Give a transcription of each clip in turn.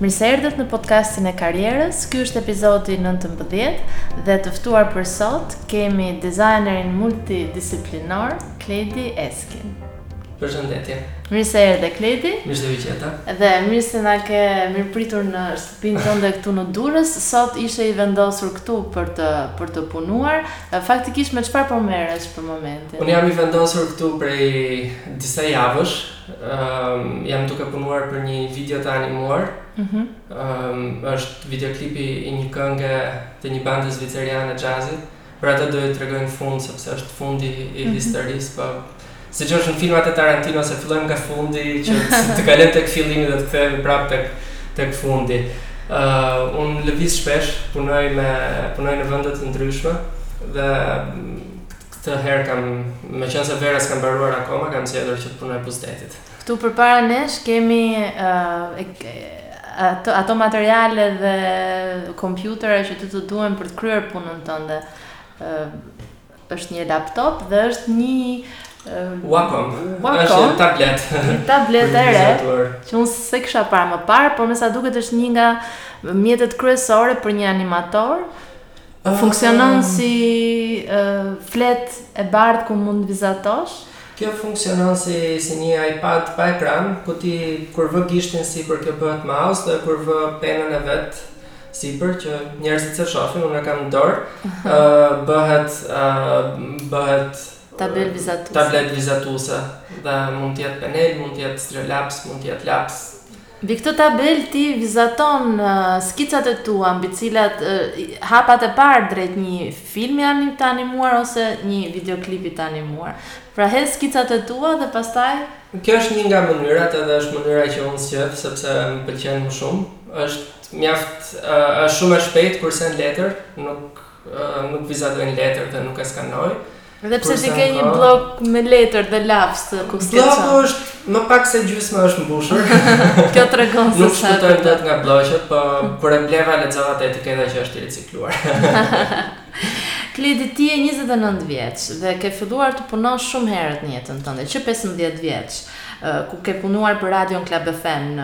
Mirë se erdhët në podcastin e karrierës. Ky është epizodi 19 dhe të ftuar për sot kemi dizajnerin multidisiplinor Kledi Eskin. Përshëndetje. Mirë se erdhe Kledi. Mirë se ju gjeta. Dhe mirë se na ke mirëpritur në Shtëpinë tënde këtu në Durrës, sot ishe i vendosur këtu për të për të punuar. Faktikisht me çfarë po merresh për momentin? Unë jam i vendosur këtu prej disa javësh. Ëm jam duke punuar për një video të animuar. Mhm. Ëm është videoklipi i një kënge të një bande zviceriane xhazit. Për atë do e tregojmë në fund sepse është fundi i historisë, po siç është në filmat e Tarantinos e fillojmë nga fundi që të kalojmë tek fillimi dhe të kthehemi prapë tek tek fundi. Ë uh, un lëviz shpesh, punoj me punoj në vende të ndryshme dhe këtë herë kam, meqenëse vera s'ka mbaruar akoma, kam zgjedhur që të punoj buzë detit. Këtu përpara nesh kemi ato materiale dhe kompjutera që ty të duhen për të kryer punën tënde. Është një laptop dhe është një Wacom. Është një tablet. Një tablet e re që unë s'e kisha parë më parë, por me sa duket është një nga mjetet kryesore për një animator. Funksionon ah. si uh, fletë e bardhë ku mund të vizatosh? Kjo funksionon si si një iPad pa ekran, ku ti kur vë gishtin sipër kjo bëhet mouse dhe kur vë penën e vet sipër që njerëzit s'e shohin, unë e kam në dorë, ë bëhet ë bëhet tabelë vizatuese. Tablet vizatuese dhe mund të jetë penel, mund të jetë stilolaps, mund të jetë laps. Mbi këtë tabelë ti vizaton skicat e tua mbi të cilat hapat e parë drejt një filmi të animuar ose një videoklipi të animuar. Pra hedh skicat e tua dhe pastaj Kjo është një nga mënyrat edhe është mënyra që unë zgjedh sepse më pëlqen më shumë. Është mjaft, është shumë e shpejtë kur s'e, në letër nuk nuk vizatoj në letër dhe nuk e skanoj. Dhe pse ti ke një bllok me letër dhe laps të ku s'ke qenë? Blloku është më pak se gjysma është mbushur. Kjo tregon se sa. Nuk shkruajmë dot nga blloqet, po kur e bleva lexova te etiketa që është i ricikluar. Kledi ti je 29 vjeç dhe ke filluar të punosh shumë herët në jetën tënde, që 15 vjeç, ku ke punuar për Radion Club FM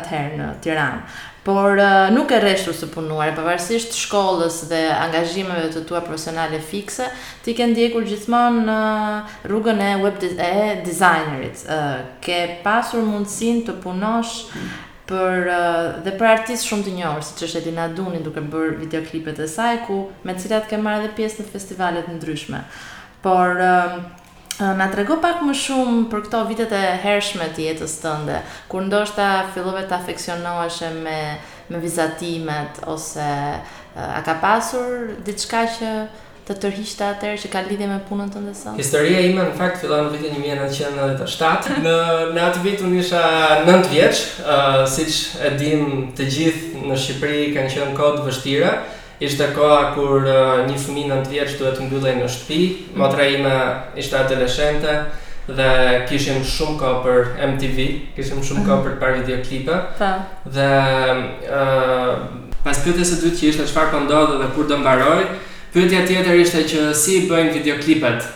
atëherë në Tiranë. Por nuk ke rreshtur së punuari, pavarësisht shkollës dhe angazhimeve të tua profesionale fikse, ti ke ndjekur gjithmonë rrugën e web dizajnerit, ke pasur mundësinë të punosh për dhe për artistë shumë të njohur, siç është Elina Duni duke bërë videoklipet e saj, ku me të cilat ke marrë edhe pjesë në festivale të ndryshme. Por Na trego pak më shumë për këto vitet e hershme të jetës tënde, kur ndoshta fillove të afeksionoheshe me me vizatimet ose a ka pasur diçka që të tërhiqte atëherë që ka lidhje me punën tënde sot? Historia ime në fakt fillon në vitin një mijë e nëntëqind e nëntëdhjetë e shtatë. Në në atë vit unë isha nëntë vjeç, siç e dimë të gjithë në Shqipëri kanë qenë kohë të vështira Ishte koha kur një fëmijë nëntë vjeç duhet të mbyllej në shtëpi. Motra ime ishte adoleshente dhe kishim shumë kohë për MTV, kishim shumë kohë për të parë videoklipe. Po. Dhe ë pas pyetjes së dytë që ishte çfarë po ndodh dhe kur do mbarojë, pyetja tjetër ishte që si i bëjnë videoklipet.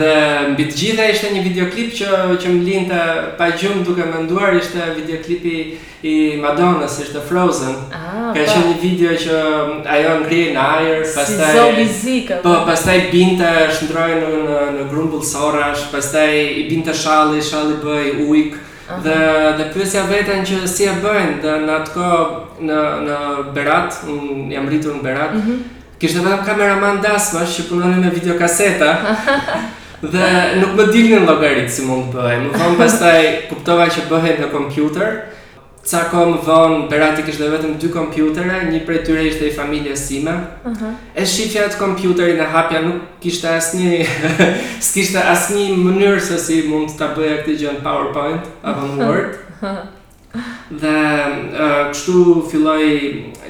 Dhe mbi të gjitha ishte një videoklip që që më linte pa gjumë duke menduar, ishte videoklipi i Madonës ishte Frozen. Ah, ka qenë një video që ajo ngrihej në ajër, pastaj si zogi zikë. Po, pastaj binte, shndërrohej në në, në grumbull sorrash, pastaj i binte shalli, shalli bëhej ujk. Aha. Dhe dhe pyesja veten që si e bëjnë në atë kohë në në Berat, jam rritur në Berat. Mm -hmm. Kishte vetëm kameramanë dasmash që punonin me videokaseta dhe nuk më dilnin llogaritë si mund të bëhej. Më vonë pastaj kuptova që bëhej në kompjuter. Ca kohë më vonë Berati kishte vetëm dy kompjutere, një prej tyre ishte i familjes sime. Uh huh. E shifja atë kompjuterin e hapja nuk kishte asnjë s'kishte asnjë mënyrë se si mund ta bëja këtë gjë në PowerPoint apo në Word. Dhe kështu filloi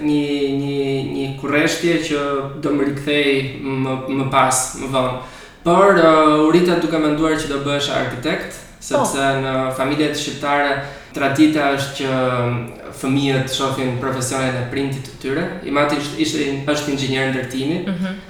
një një një kurreshtje që do më rikthehej më më pas, më vonë. Por u rrita duke menduar që do bëhesha arkitekt, po. sepse në familjet shqiptare tradita është që fëmijët shohin profesionin e prindit të tyre. Im atë ishte është inxhinier ndërtimi. Mm -hmm.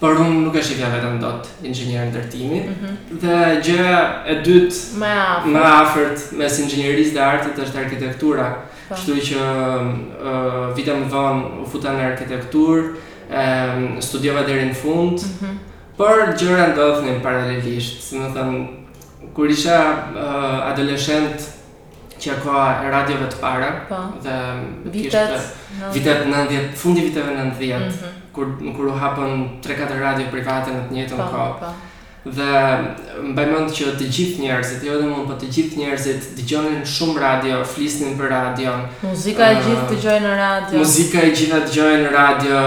Por unë nuk e shifja veten dot inxhinier ndërtimi. Mm -hmm. Dhe gjëja e dytë më e afërt, më afërt mes inxhinierisë dhe artit është arkitektura. Po. Kështu që uh, vite më vonë u futa në arkitekturë, um, studiova deri në fund. Mm -hmm. Por gjëra ndodhnin paralelisht, si me thënë, kur isha uh, adoleshent, qe koha e radiove të para po. dhe vitet kishte, vitet 90 fundi viteve 90 mm -hmm. kur kur u hapën 3-4 radio private në të njëjtën po, kohë po. dhe mbaj mend që të gjithë njerëzit jo vetëm unë po të gjithë njerëzit dëgjonin shumë radio flisnin për radion Muzika e gjitha dëgjohej në radio. Muzika e gjitha dëgjohej në radio.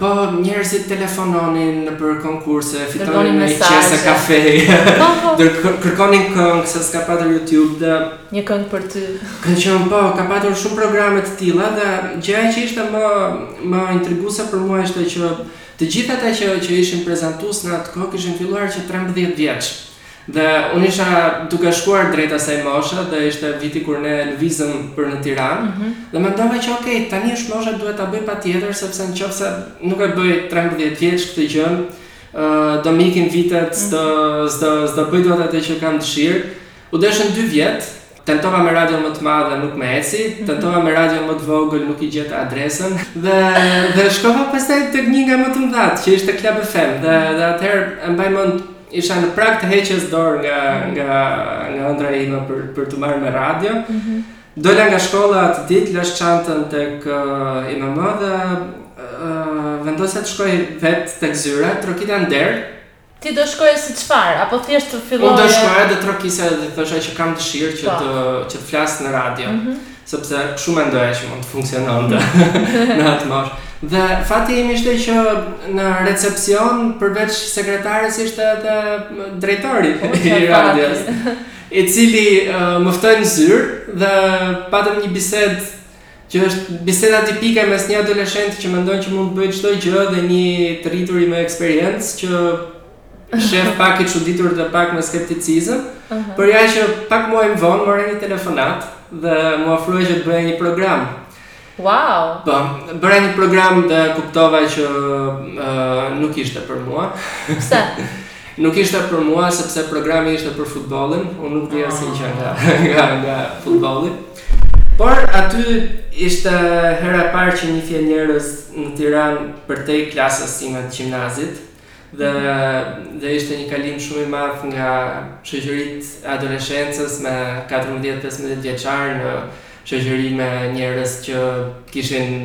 Po njerëzit telefononin nëpër konkurse, fitonin një qese kafe. Po, po. Dhe kërkonin këngë se s'ka patur YouTube dhe një këngë për ty. Ka qenë po, ka patur shumë programe të tilla dhe gjëja që ishte më më intriguese për mua ishte që të gjithë ata që që ishin prezantues në atë kohë kishin filluar që 13 vjeç. Dhe unë isha duke shkuar drejt asaj moshe dhe ishte viti kur ne lëvizëm për në Tiranë mm -hmm. dhe mendova që ok, tani është mosha duhet ta bëj patjetër sepse nëse nuk e bëj 13 vjeç këtë gjë, uh, do m'ikin vitet, mm -hmm. s'do s'do s'do bëj dot atë që kam dëshirë. U deshën 2 vjet, Tentova me radio më të madhe, nuk më eci. Tentova me radio më të vogël, nuk i gjeta adresën. Dhe dhe shkova pastaj tek një nga më të mëdhatë, që ishte Club FM dhe dhe atëherë e mbaj mend isha në prag të heqjes dorë nga nga nga ëndrra ime për për t'u marrë me radio. Mm -hmm. Dola nga shkolla atë ditë, lashë çantën tek uh, ime më dhe uh, vendosa të shkoj vetë tek zyra, trokita në derë, Ti do shkoje si çfarë apo thjesht të filloje? Unë do shkoja të trokisja dhe të thosha që kam dëshirë që po. të që të flas në radio, mm -hmm. sepse kështu mendoja që mund të funksiononte në atë moshë. Dhe fati im ishte që në recepsion përveç sekretares ishte edhe drejtori po, i radios. I cili uh, më ftoi në zyrë dhe patëm një bisedë Që është biseda tipike mes një adoleshenti që mendon që mund të bëjë çdo gjë dhe një të rrituri me eksperiencë që sheh pak i çuditur dhe pak me skepticizëm, uh -huh. por ja që pak muaj më vonë mora një telefonatë dhe më ofroi që të bëja një program. Wow. Po, bëra një program dhe kuptova që uh, nuk ishte për mua. Pse? nuk ishte për mua sepse programi ishte për futbollin, unë nuk dija asgjë nga nga, nga futbolli. Por aty ishte hera e parë që njihja njerëz në Tiranë përtej klasës sime të gjimnazit dhe dhe ishte një kalim shumë i madh nga shoqëritë e adoleshencës me 14-15 vjeçarë në shoqëri me njerëz që kishin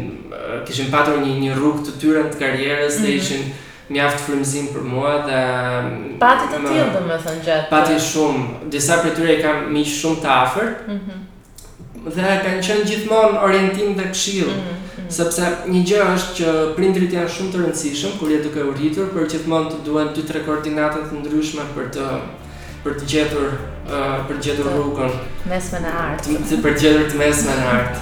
kishin patur një një rrugë të tyre të karrierës dhe ishin Mjaft frymëzim për mua dhe më. Pati të tillë domethënë gjatë. Pati shumë, disa prej tyre i kam miq shumë të afërt. Mhm. Dhe kanë qenë gjithmonë orientim dhe këshillë. Mhm, mhm. Sepse një gjë është që prindërit janë shumë të rëndësishëm kur je duke u rritur, por gjithmonë të duhen dy tre koordinata të ndryshme për të për të gjetur për të gjetur rrugën, të mesmen e artë. Për të gjetur të mesmen e artë.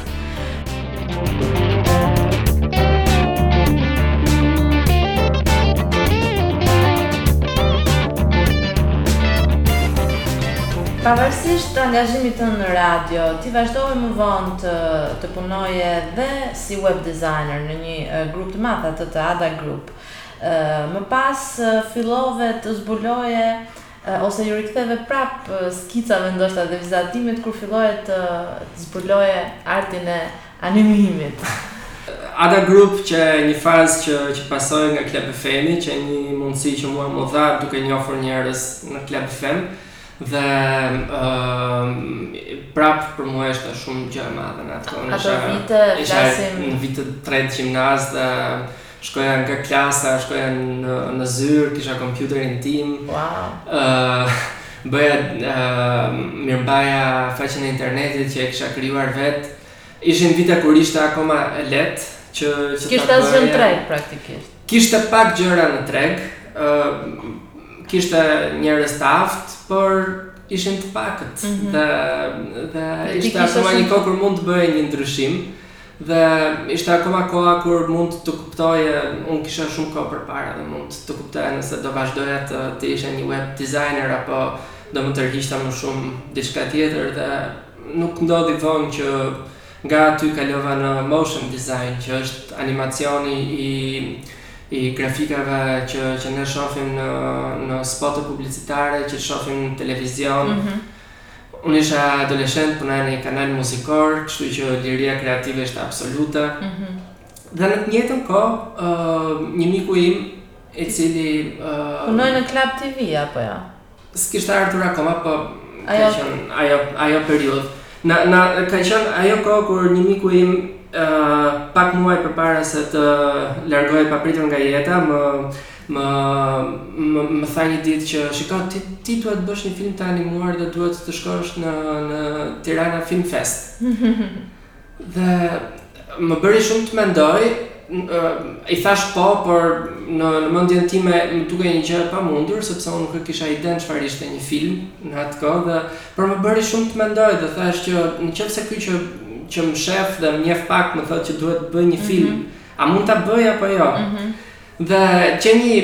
Pavarësisht angazhimit tënd në radio, ti vazhdove më vonë të, të punoje dhe si web designer në një grup të madh atë të Ada Group. Më pas fillove të zbuloje ose iu riktheve prapë skicave ndoshta dhe vizatimit kur filloje të zbuloje artin e animimit. Ada Group qe një fazë që që pasoi nga Club FM-i, qe një mundësi që mua m'u dha duke njohur njerëz në Club FM dhe ë prap për mua ishte shumë gjë e madhe në atë kohë. Ato vite isha në vit të 3-të gjimnaz dhe Shkoja nga klasa, shkoja në zyrë, kisha kompjuterin tim. Wow. Ëh, bëja mirëmbaja faqen e internetit që e kisha krijuar vetë. Ishin vite kur ishte akoma lehtë që që ta bëja. S'kishte asgjë në treg praktikisht. Kishte pak gjëra në treg, ëh, kishte njerëz të aftë, por ishin të pakët. Mm -hmm. Dhe dhe ishte akoma një kohë kur mund të bëje një ndryshim. Dhe ishte akoma koha kur mund të kuptoje, unë kisha shumë kohë përpara dhe mund të kuptoja nëse do vazhdoja të të isha një web designer apo do më tërhiqte më shumë diçka tjetër dhe nuk ndodhi vonë që nga aty kalova në motion design, që është animacioni i i grafikave që që ne shohim në në spote publicitare, që shohim në televizion. Mm -hmm. Unë isha adoleshent, punoja në një kanal muzikor, kështu që liria kreative ishte absolute. Dhe në të njëjtën kohë, ë një miku im, i cili ë Punoi në Club TV apo jo? S'kishte ardhur akoma, po ka qenë ajo ajo periudhë. Na na ka qenë ajo kohë kur një miku im ë pak muaj përpara se të largohej papritur nga jeta, më Më më tha një ditë që shiko ti ti duhet të bësh një film të animuar dhe duhet të shkosh në në Tirana Film Fest. dhe më bëri shumë të mendoj, i thashë po, por në në mendjen time më dukej një gjë e pamundur sepse unë nuk e kisha idenë çfarë ishte një film në atë kohë dhe por më bëri shumë të mendoj dhe thashë që në qoftë se ky që që më shef dhe më njef pak më thotë që duhet të bëj një mhm. film, mm -hmm. a mund ta bëj apo jo? Mm -hmm. Dhe qe një,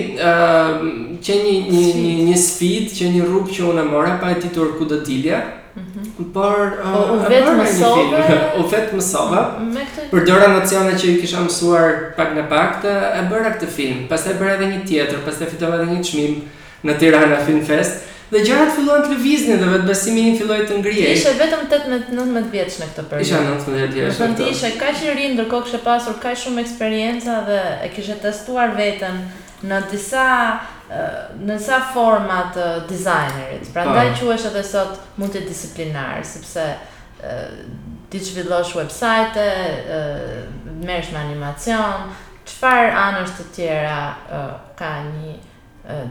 qe një, një, një, një sfidë, qe një rrugë që unë e mora, pa e ditur ku do dilja, mhm. por uh, po, u vetëmësove, u vetëmësova, mm, përdora nocione që i kisha mësuar pak nga pak, dhe e bëra këtë film, pastaj bëra edhe një tjetër, pastaj fitova edhe një çmim, në Tirana Film Fest dhe gjërat filluan të lëviznin dhe vetëbesimi im filloi të ngrihej. Ti ishe vetëm tetëmbëdhjetë, nëntëmbëdhjetë vjeç në këtë periudhë. Isha nëntëmbëdhjetë vjeç në këtë. Domethënë ti ishe kaq i ri ndërkohë kishe pasur kaq shumë eksperienca dhe e kishe testuar veten në disa në disa forma të dizajnerit. Prandaj po. quhesh edhe sot multidisiplinar, sepse ti zhvillon websajte, merresh me animacion, çfarë anësh të tjera ka një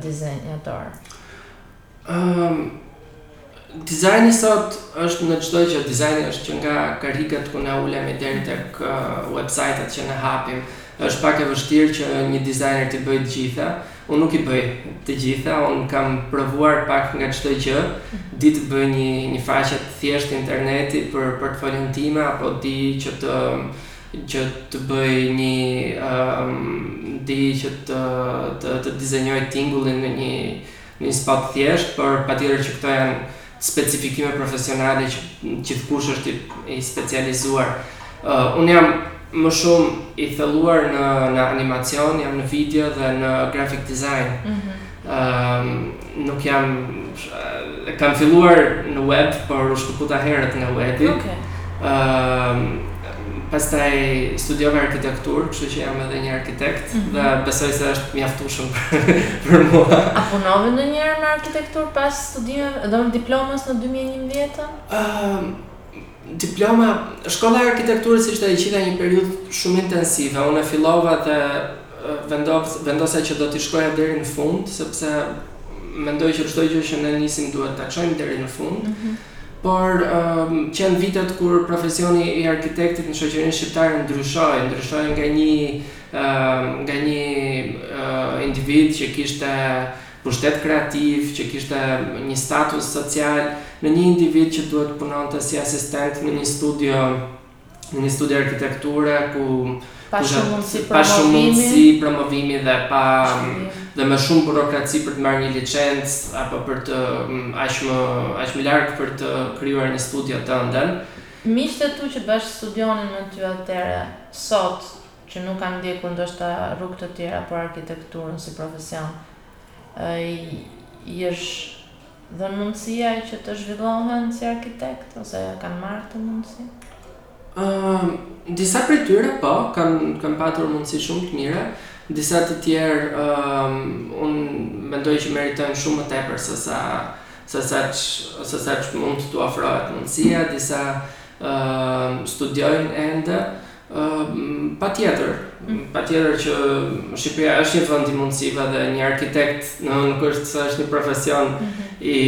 dizajnator? Um, dizajni sot është në çdo gjë. Dizajni është që nga karrigat ku ne ulemi deri tek uh, website-at që ne hapim. Është pak e vështirë që një dizajner t'i bëjë të gjitha. Unë nuk i bëj të gjitha, unë kam provuar pak nga çdo gjë. Di të bëj një një faqe të thjeshtë interneti për portfolion time apo di që të që të bëj një di që të të të dizenjoj tingullin në një në një spot të thjeshtë, por patjetër që këto janë specifikime profesionale që gjithkush është i specializuar. Unë jam më shumë i thelluar në në animacion, jam në video dhe në graphic design. Nuk jam kam filluar në web, por u shkëputa herët nga webi. Okej. Ëm pastaj studiova arkitekturë, kështu që jam edhe një arkitekt mm -hmm. dhe besoj se është mjaftueshëm për mua. A punove ndonjëherë me arkitekturë pas studimeve, domethënë diplomës në 2011-ën? Ëm Diploma, shkolla e arkitekturës ishte e gjitha një periudhë shumë intensive. Unë e fillova dhe vendos, vendosa që do t'i shkoja deri në fund, sepse mendoj që çdo gjë që ne nisim duhet ta çojmë deri në fund. Mm -hmm. Por um, qenë vitet kur profesioni i arkitektit në shoqërinë shqiptare ndryshoi, ndryshoi nga një uh, nga një uh, individ që kishte pushtet kreativ, që kishte një status social, në një individ që duhet të punonte si asistent në një studio, në një studio arkitekture ku pa shumë mundësi promovimi, pa shumë mundësi promovimi dhe pa dhe më shumë burokraci për të marrë një licencë apo për të aq më aq më larg për të krijuar një studio tënden. Miqtë e tu që bashkë studionin me ty atëherë, sot që nuk kanë ndjekur ndoshta rrugë të tjera por arkitekturën si profesion, i është dhënë mundësia që të zhvillohen si arkitekt ose kanë marrë këtë mundësi? Ëm, disa prej tyre po, kanë kanë patur mundësi shumë të mira, disa të tjerë ëm unë mendoj që meritojnë shumë më tepër se sa se sa se sa ç'mund t'u ofrohet mundësia, disa ëm studiojnë ende, Patjetër, patjetër që Shqipëria është një vend i mundësive dhe një arkitekt, në nuk është se është një profesion mhm. i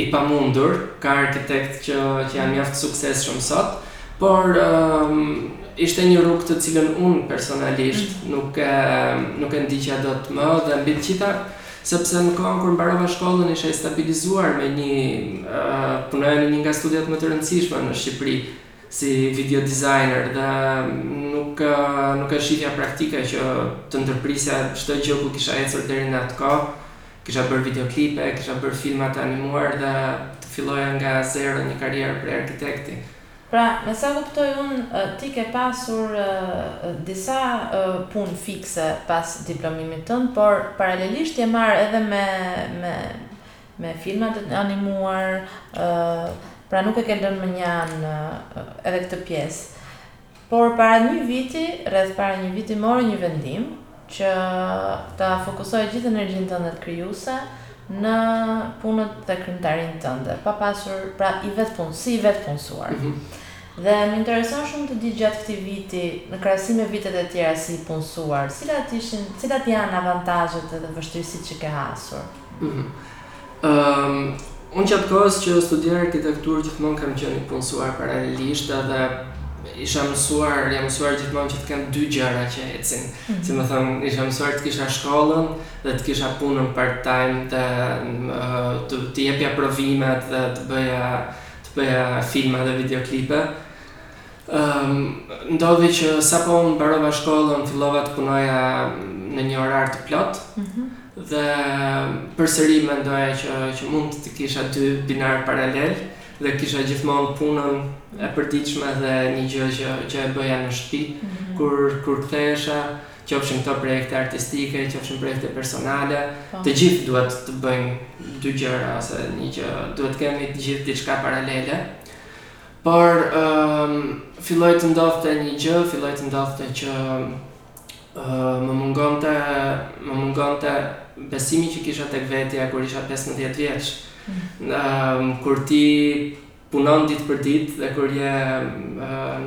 i pamundur, ka arkitekt që që janë mjaft suksesshëm sot, por ishte një rrugë të cilën un personalisht mhm. nuk e nuk e ndiqja dot më dhe mbi të gjitha sepse në kohën kur mbarova shkollën isha i stabilizuar me një uh, punoja në një nga studiot më të rëndësishme në Shqipëri si video designer dhe nuk nuk e shihja praktike që të ndërprisja çdo gjë ku kisha ecur deri në atë kohë kisha bërë videoklipe kisha bërë filma të animuar dhe të filloja nga zero një karrierë prej arkitekti. Pra, me sa kuptoj unë, ti ke pasur disa punë fikse pas diplomimit tënd, por paralelisht je marrë edhe me me me filma të animuar ë pra nuk e ke lënë mënjanë ë edhe këtë pjesë por para një viti rreth para një viti more një vendim që ta fokusoje gjithë energjinë tënde krijuese në punët dhe krimtarinë tënde pa pasur pra i vetë punë si i vetëpunësuar mm -hmm. Dhe më intereson shumë të di gjatë këtij viti, në krahasim me vitet e tjera si i punësuar, cilat ishin, cilat janë avantazhet dhe vështirësitë që ke hasur? Unë gjatë kohës që studioja arkitekturë gjithmonë kam qenë i punësuar paralelisht edhe isha mësuar, jam mësuar gjithmonë që të kem dy gjëra që ecin. Mm -hmm. Si me thënë, isha mësuar të kisha shkollën dhe të kisha punën part-time dhe të, të jepja provimet dhe të bëja, të bëja filma dhe videoklipe. Ndodhi që sapo unë mbarova shkollën, fillova të punoja në një orar të plotë. Ëh. Mhm. Dhe përsëri mendoja që që mund të kisha dy binarë paralelë dhe kisha gjithmonë punën e përditshme dhe një gjë që që e bëja në shtëpi. Ëh. Mhm. Kur kur kthehesha, qofshin këto projekte artistike, qofshin projekte personale, po. të gjithë duhet të bëjmë dy gjëra ose një gjë, duhet të kemi të gjithë diçka paralele. Por filloi të ndodhte një gjë, filloi të ndodhte që më mungonte, më mungonte besimi që kisha tek vetja kur isha 15 vjeç. Mm. Kur ti punon ditë për ditë dhe kur je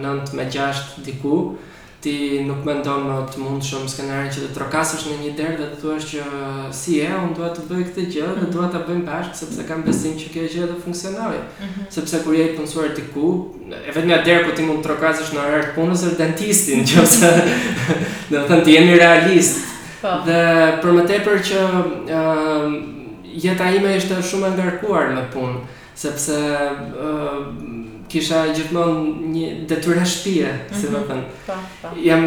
9 me 6 diku, Ti nuk mendon më të mundshëm skenarin që të trokasësh në një derë dhe të thuash që si je, unë dua të bëj këtë gjë dhe dua ta bëjmë bashkë sepse kam besim që kjo gjë do funksionojë. Mhm. Sepse kur je i punësuar diku, e vetmja derë ku ti mund të trokasësh në orar të punës është dentisti, në qoftë se duam të jemi realistë. Po. Dhe për më tepër që ë jeta ime ishte shumë e ngarkuar me punë. Sepse kisha gjithmonë një detyrë shtëpie, si mhm. me thënë. Jam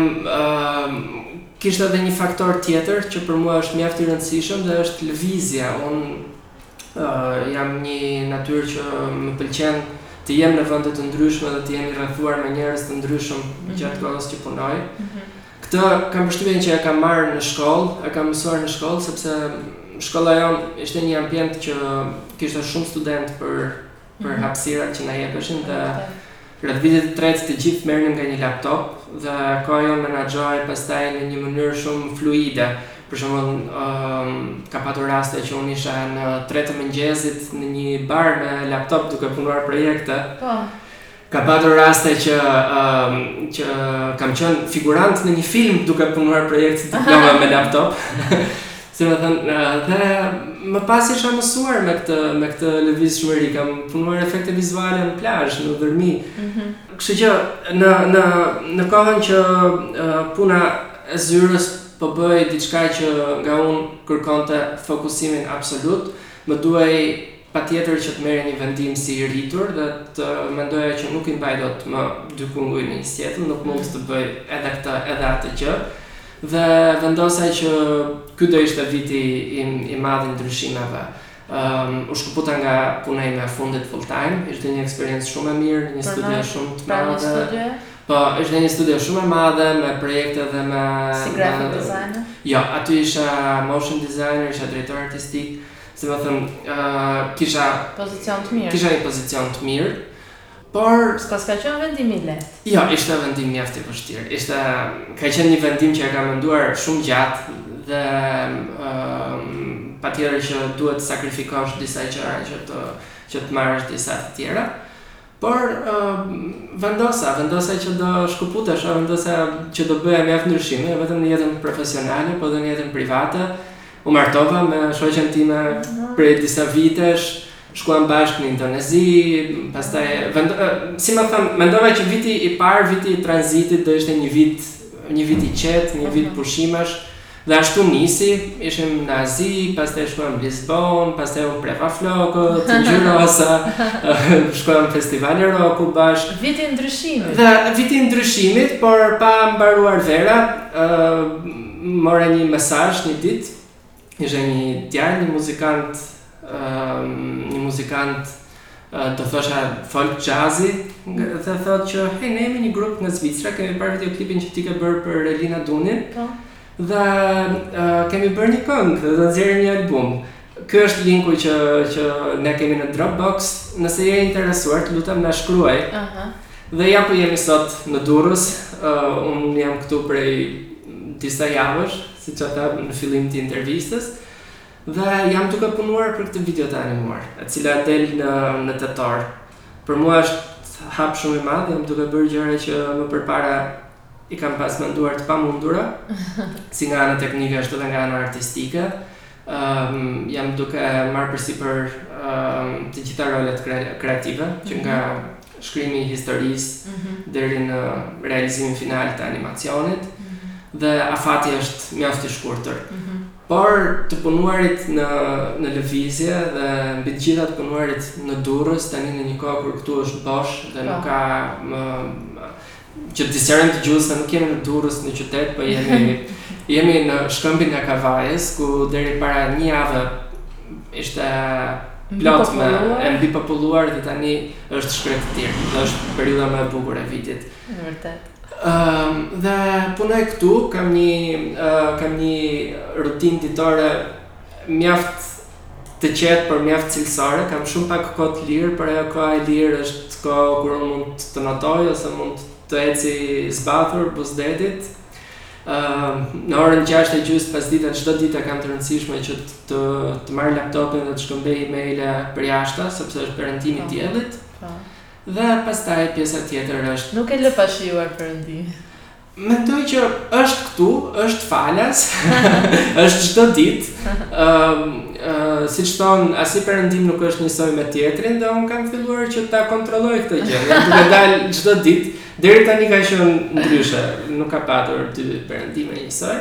kishte edhe një faktor tjetër që për mua është mjaft i rëndësishëm dhe është lëvizja. Unë jam një natyrë që më pëlqen të jem në vende të ndryshme dhe të jem i rrethuar me njerëz të ndryshëm mhm. gjatë kohës që punoj. Mhm. Këtë kam përshtypjen që e kam marrë në shkollë, e kam mësuar në shkollë sepse shkolla jonë ishte një ambient që kishte shumë studentë për për mm -hmm. hapësirat që na jepeshin dhe rreth vitit të tretë të gjithë merrnim nga një laptop dhe koha jonë menaxhohej pastaj në një mënyrë shumë fluide. Për shembull, um, ka patur raste që unë isha në 3 të mëngjesit në një bar me laptop duke punuar projekte. Po. Ka patur raste që që kam qenë figurant në një film duke punuar projekt diploma me laptop. Si me thënë, dhe më pas isha mësuar me këtë, me këtë lëvizshmëri, kam punuar efekte vizuale në plazh, në Dhërmi. Mm -hmm. Kështu që në, në, në kohën që puna e zyrës po bëhej diçka që nga unë kërkonte fokusimin absolut, më duhej Patjetër që të merrja një vendim si i rritur dhe të mendoja që nuk i mbaj dot më dy kunguj nën një sqetull, nuk mund të bëj edhe këtë edhe atë gjë. Dhe vendosa që ky do ishte viti im i madh i ndryshimeve. U shkëputa nga puna ime e fundit full time, ishte një eksperiencë shumë e mirë në një studio shumë të madhe. Po, ishte në një studio shumë të madhe me projekte dhe me Si graphic designer? Jo, aty isha motion designer, isha drejtor artistik. si me thënë, uh, kisha... Pozicion të mirë. Kisha një pozicion të mirë, por... S'ka s'ka qenë vendim i lehtë. Jo, ishte vendim mjaft i vështirë. Ishte, ka qenë një vendim që e kam menduar shumë gjatë dhe uh, patjetër që duhet të sakrifikosh disa gjëra që të, që të marrësh disa të tjera. Por vendosa, vendosa që do shkëputesha, vendosa që do bëja mjaft ndryshime, jo vetëm në jetën profesionale, por edhe në jetën private. U martova me shoqen time prej disa vitesh, shkuam bashkë në Indonezi, pastaj vend, si me thënë, mendova që viti i parë, viti i tranzitit do ishte një vit, një vit i qetë, një vit mhm. pushimesh. Dhe ashtu nisi, ishim në Azi, pastaj shkuam në Lisbonë, pastaj i preva flokët, ngjyrosa, shkuam në festivale roku bashkë. Viti i ndryshimit. Dhe viti i ndryshimit, por pa mbaruar vera, uh, mora një mesazh një ditë, ishte një djalë, një muzikant një muzikant do thosha folk jazzi dhe thotë që hey, ne jemi një grup nga Zvicra, kemi parë videoklipin që ti ke bërë për Elina Dunin. Po. Dhe uh, kemi bërë një këngë dhe do nxjerrim një album. Ky është linku që që ne kemi në Dropbox. Nëse je interesuar, të lutem na shkruaj. Aha. Uh -huh. Dhe ja ku jemi sot në Durrës. Uh, un jam këtu prej disa javësh, siç thashë në fillim të intervistës. Dhe jam duke punuar për këtë video të animuar, e cila del në në tetor. Për mua është hap shumë i madh, jam duke bërë gjëra që më përpara i kam pas menduar të pamundura, si nga ana teknike ashtu edhe nga ana artistike. Ëm um, jam duke marrë përsipër um, të gjitha rolet kreative, që nga mhm. shkrimi i historisë mm -hmm. deri në realizimin final të animacionit. Mm -hmm. Dhe afati është mjaft i shkurtër. Mm -hmm Por të punuarit në në lëvizje dhe mbi të gjitha të punuarit në Durrës tani në një kohë kur këtu është bosh dhe nuk ka më që të sqarojmë dëgjuesit se nuk jemi në Durrës në qytet, po jemi jemi në shkëmbin e Kavajës ku deri para një jave ishte plot me e mbipopulluar dhe tani është shkretëtirë. Dhe është periudha më e bukur e vitit. Vërtet. Dhe punoj këtu, kam një kam një rutinë ditore mjaft të qetë, por mjaft cilësore. Kam shumë pak kohë të lirë, por ajo kohë e lirë është kohë kur mund të notoj ose mund të eci zbathur buzë detit. Në orën 6 e gjysmë pasdite çdo ditë e kam të rëndësishme që të të marr laptopin dhe të shkëmbej emaile përjashta, sepse është perëndimi i diellit. Dhe pastaj pjesa tjetër është. Nuk e lë pa shijuar perëndimin. Mendoj që është këtu, është falas, është çdo ditë. Ë siç thon, asnjë perëndim nuk është njësoj me tjetrin dhe un kam filluar që ta kontrolloj këtë gjë. Jam duke dal çdo ditë. Deri tani ka qenë ndryshe, nuk ka patur dy perëndime njësoj.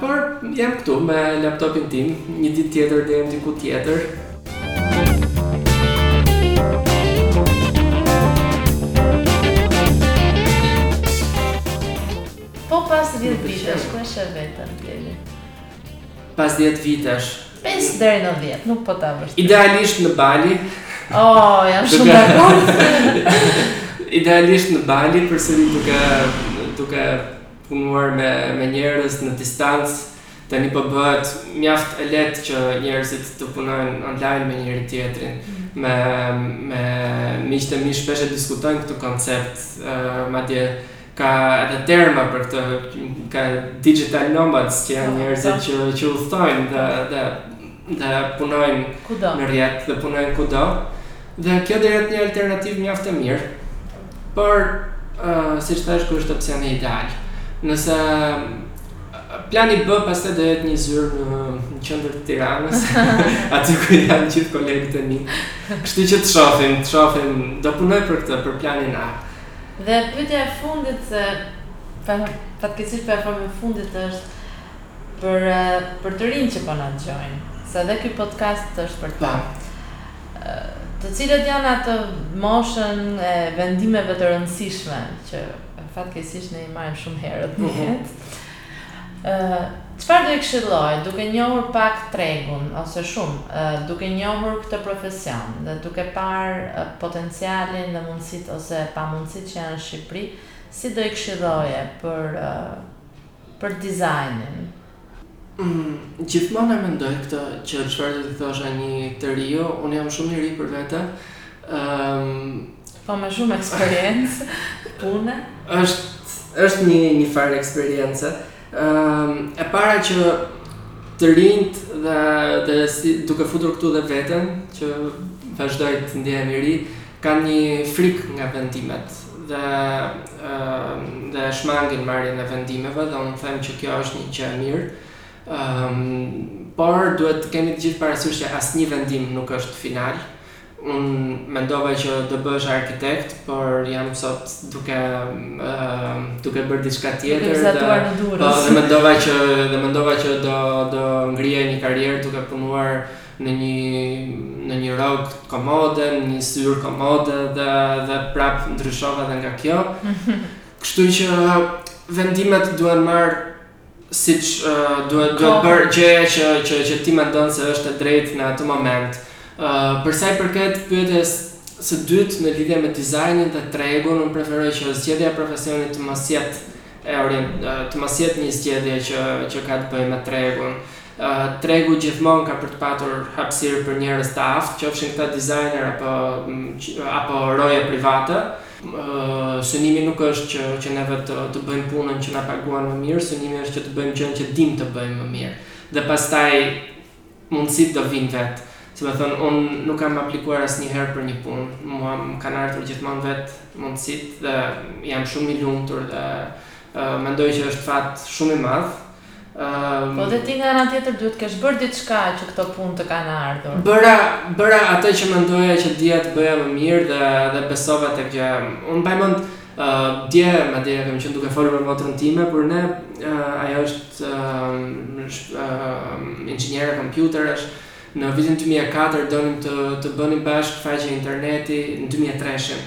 Por jam këtu me laptopin tim, një ditë tjetër do jem diku tjetër. Pas 10 vitesh. 5 deri në 10, nuk po ta vërtet. Idealisht në Bali. Oh, jam shumë dakord. Idealisht në Bali, përsëri duke duke punuar me me njerëz në distancë tani po bëhet mjaft e lehtë që njerëzit të punojnë online me njëri-tjetrin me me miqtë e mi shpesh e diskutojmë këtë koncept madje ka edhe terma për këtë ka digital nomads që janë njerëzit që që udhëtojnë dhe dhe dhe punojnë në rrjet dhe punojnë kudo dhe kjo do jetë një alternativë mjaft e mirë. Por ë uh, siç thash ky është opsioni ideal. Nëse plani B pastaj do jetë një zyrë në, në qendër të Tiranës, aty ku janë gjithë kolegët e mi. Kështu që të shofim, të shofim, do punoj për këtë, për planin A. Dhe pyetja e fundit se fatkeqësisht po e fundit është Për për të rinjtë që po na dëgjojnë, se edhe ky podcast është për ta. Të cilët janë atë moshën e vendimeve të rëndësishme që fatkeqësisht ne i marrim shumë herët në mhm. jetë. Ë, çfarë do i këshilloje duke njohur pak tregun ose shumë, duke njohur këtë profesion dhe duke parë potencialin dhe mundësitë ose pamundësitë që janë në Shqipëri, si do i këshilloje për për dizajnin. Unë gjithmonë e mendoj këtë që çfarë do t'i thosha një të riu, unë jam shumë i ri për vete, ëh, Po me shumë eksperiencë pune. Është është një një farë eksperience. Ëh, e para që të rinjtë dhe dhe si duke futur këtu dhe veten që vazhdoj të ndihem i ri, Kanë një frikë nga vendimet dhe dhe e shmangin marrjen e vendimeve dhe unë them që kjo është një gjë e mirë. Ëm por duhet të kemi të gjithë parasysh që asnjë vendim nuk është final. Unë mendova që do bëhesha arkitekt, por jam sot duke duke bërë diçka tjetër dhe po, dhe mendova që dhe mendova që do do ngrija një karrierë duke punuar në një në një rrogë komode, në një zyrë komode dhe dhe prap ndryshova edhe nga kjo. Kështu që vendimet duhen marrë siç uh, duhet duhet bërë gjëja që që që ti mendon se është e drejtë në atë moment. Ë uh, për sa i përket pyetjes së dytë në lidhje me dizajnin dhe tregun, unë preferoj që zgjedhja e profesionit të mos jetë e orient të mos jetë një zgjedhje që që ka të bëjë me tregun. Tregu gjithmonë ka për të patur hapësirë për njerëz të aftë, qofshin këta dizajnerë apo apo roje private. Synimi nuk është që që neve të të bëjmë punën që na paguan më mirë, synimi është që të bëjmë gjënë që dimë të bëjmë më mirë. Dhe pastaj mundësitë do vijnë vetë. Si me thënë, unë nuk kam aplikuar asnjëherë për një punë, mua më kanë ardhur gjithmonë vetë mundësitë dhe jam shumë i lumtur dhe mendoj që është fat shumë i madh. Po dhe ti nga ana tjetër duhet të kesh bërë diçka që këto punë të kanë ardhur. Bëra, bëra atë që mendoja që dija të bëja më mirë dhe dhe besova tek që unë mbaj mend, ë, dje madje kam qenë duke folur me motrën time por ne ë ajo është ë inxhiniere kompjuterësh në vitin 2004 donim të të bënim bashkë faqe interneti në 2003-shin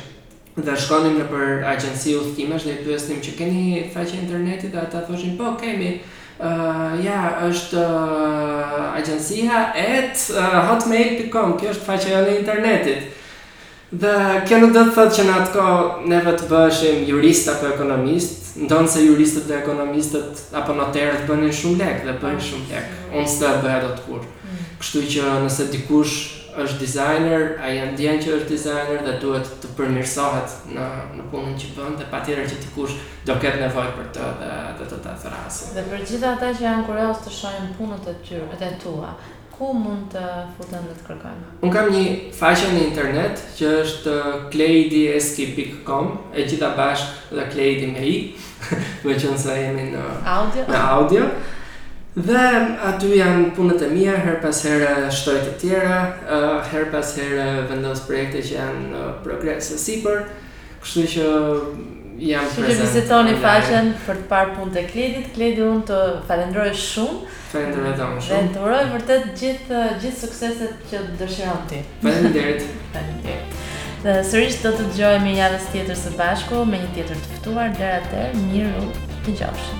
Dhe shkonim nëpër agjenci udhëtimesh dhe i pyesnim që keni faqe interneti dhe ata thoshin po kemi ja është agjencia et hotmail.com kjo është faqja jonë e internetit dhe kjo nuk do të thotë që në atë kohë neve të bëheshim jurist apo ekonomist ndonëse juristët dhe ekonomistët apo noterët bënin shumë lek dhe bëjnë shumë lek unë s'do e bëja dot kurrë mm. kështu që nëse dikush Është dizajner, ai e ndjen që është dizajner dhe duhet të përmirësohet në në punën që bën dhe patjetër që dikush do ketë nevojë për të dhe do ta thërrasë. Dhe për të gjithë ata që janë kuriozë të shohin punët e tyre, e tua, ku mund të futen dhe të kërkojnë? Unë kam një faqe në internet që është kleidieski pikë kom, e gjitha bashkë dhe kleidi me i, Meqënëse jemi në audio. Në audio. Dhe aty janë punët e mia, herë pas here shtoj të tjera, herë pas here vendos projekte që janë në progres e sipër, kështu që jam prezent. Kështu që vizitoni faqen për të parë punët e Kledit, Kledi unë të falendroj shumë. Falendroj dhe unë shumë. Dhe të uroj vërtet gjithë, gjithë sukseset që dëshiron ti. Faleminderit. Faleminderit. Dhe sërish do të dëgjohemi javës tjetër së bashku me një tjetër të ftuar deri atëherë mirudëgjofshim.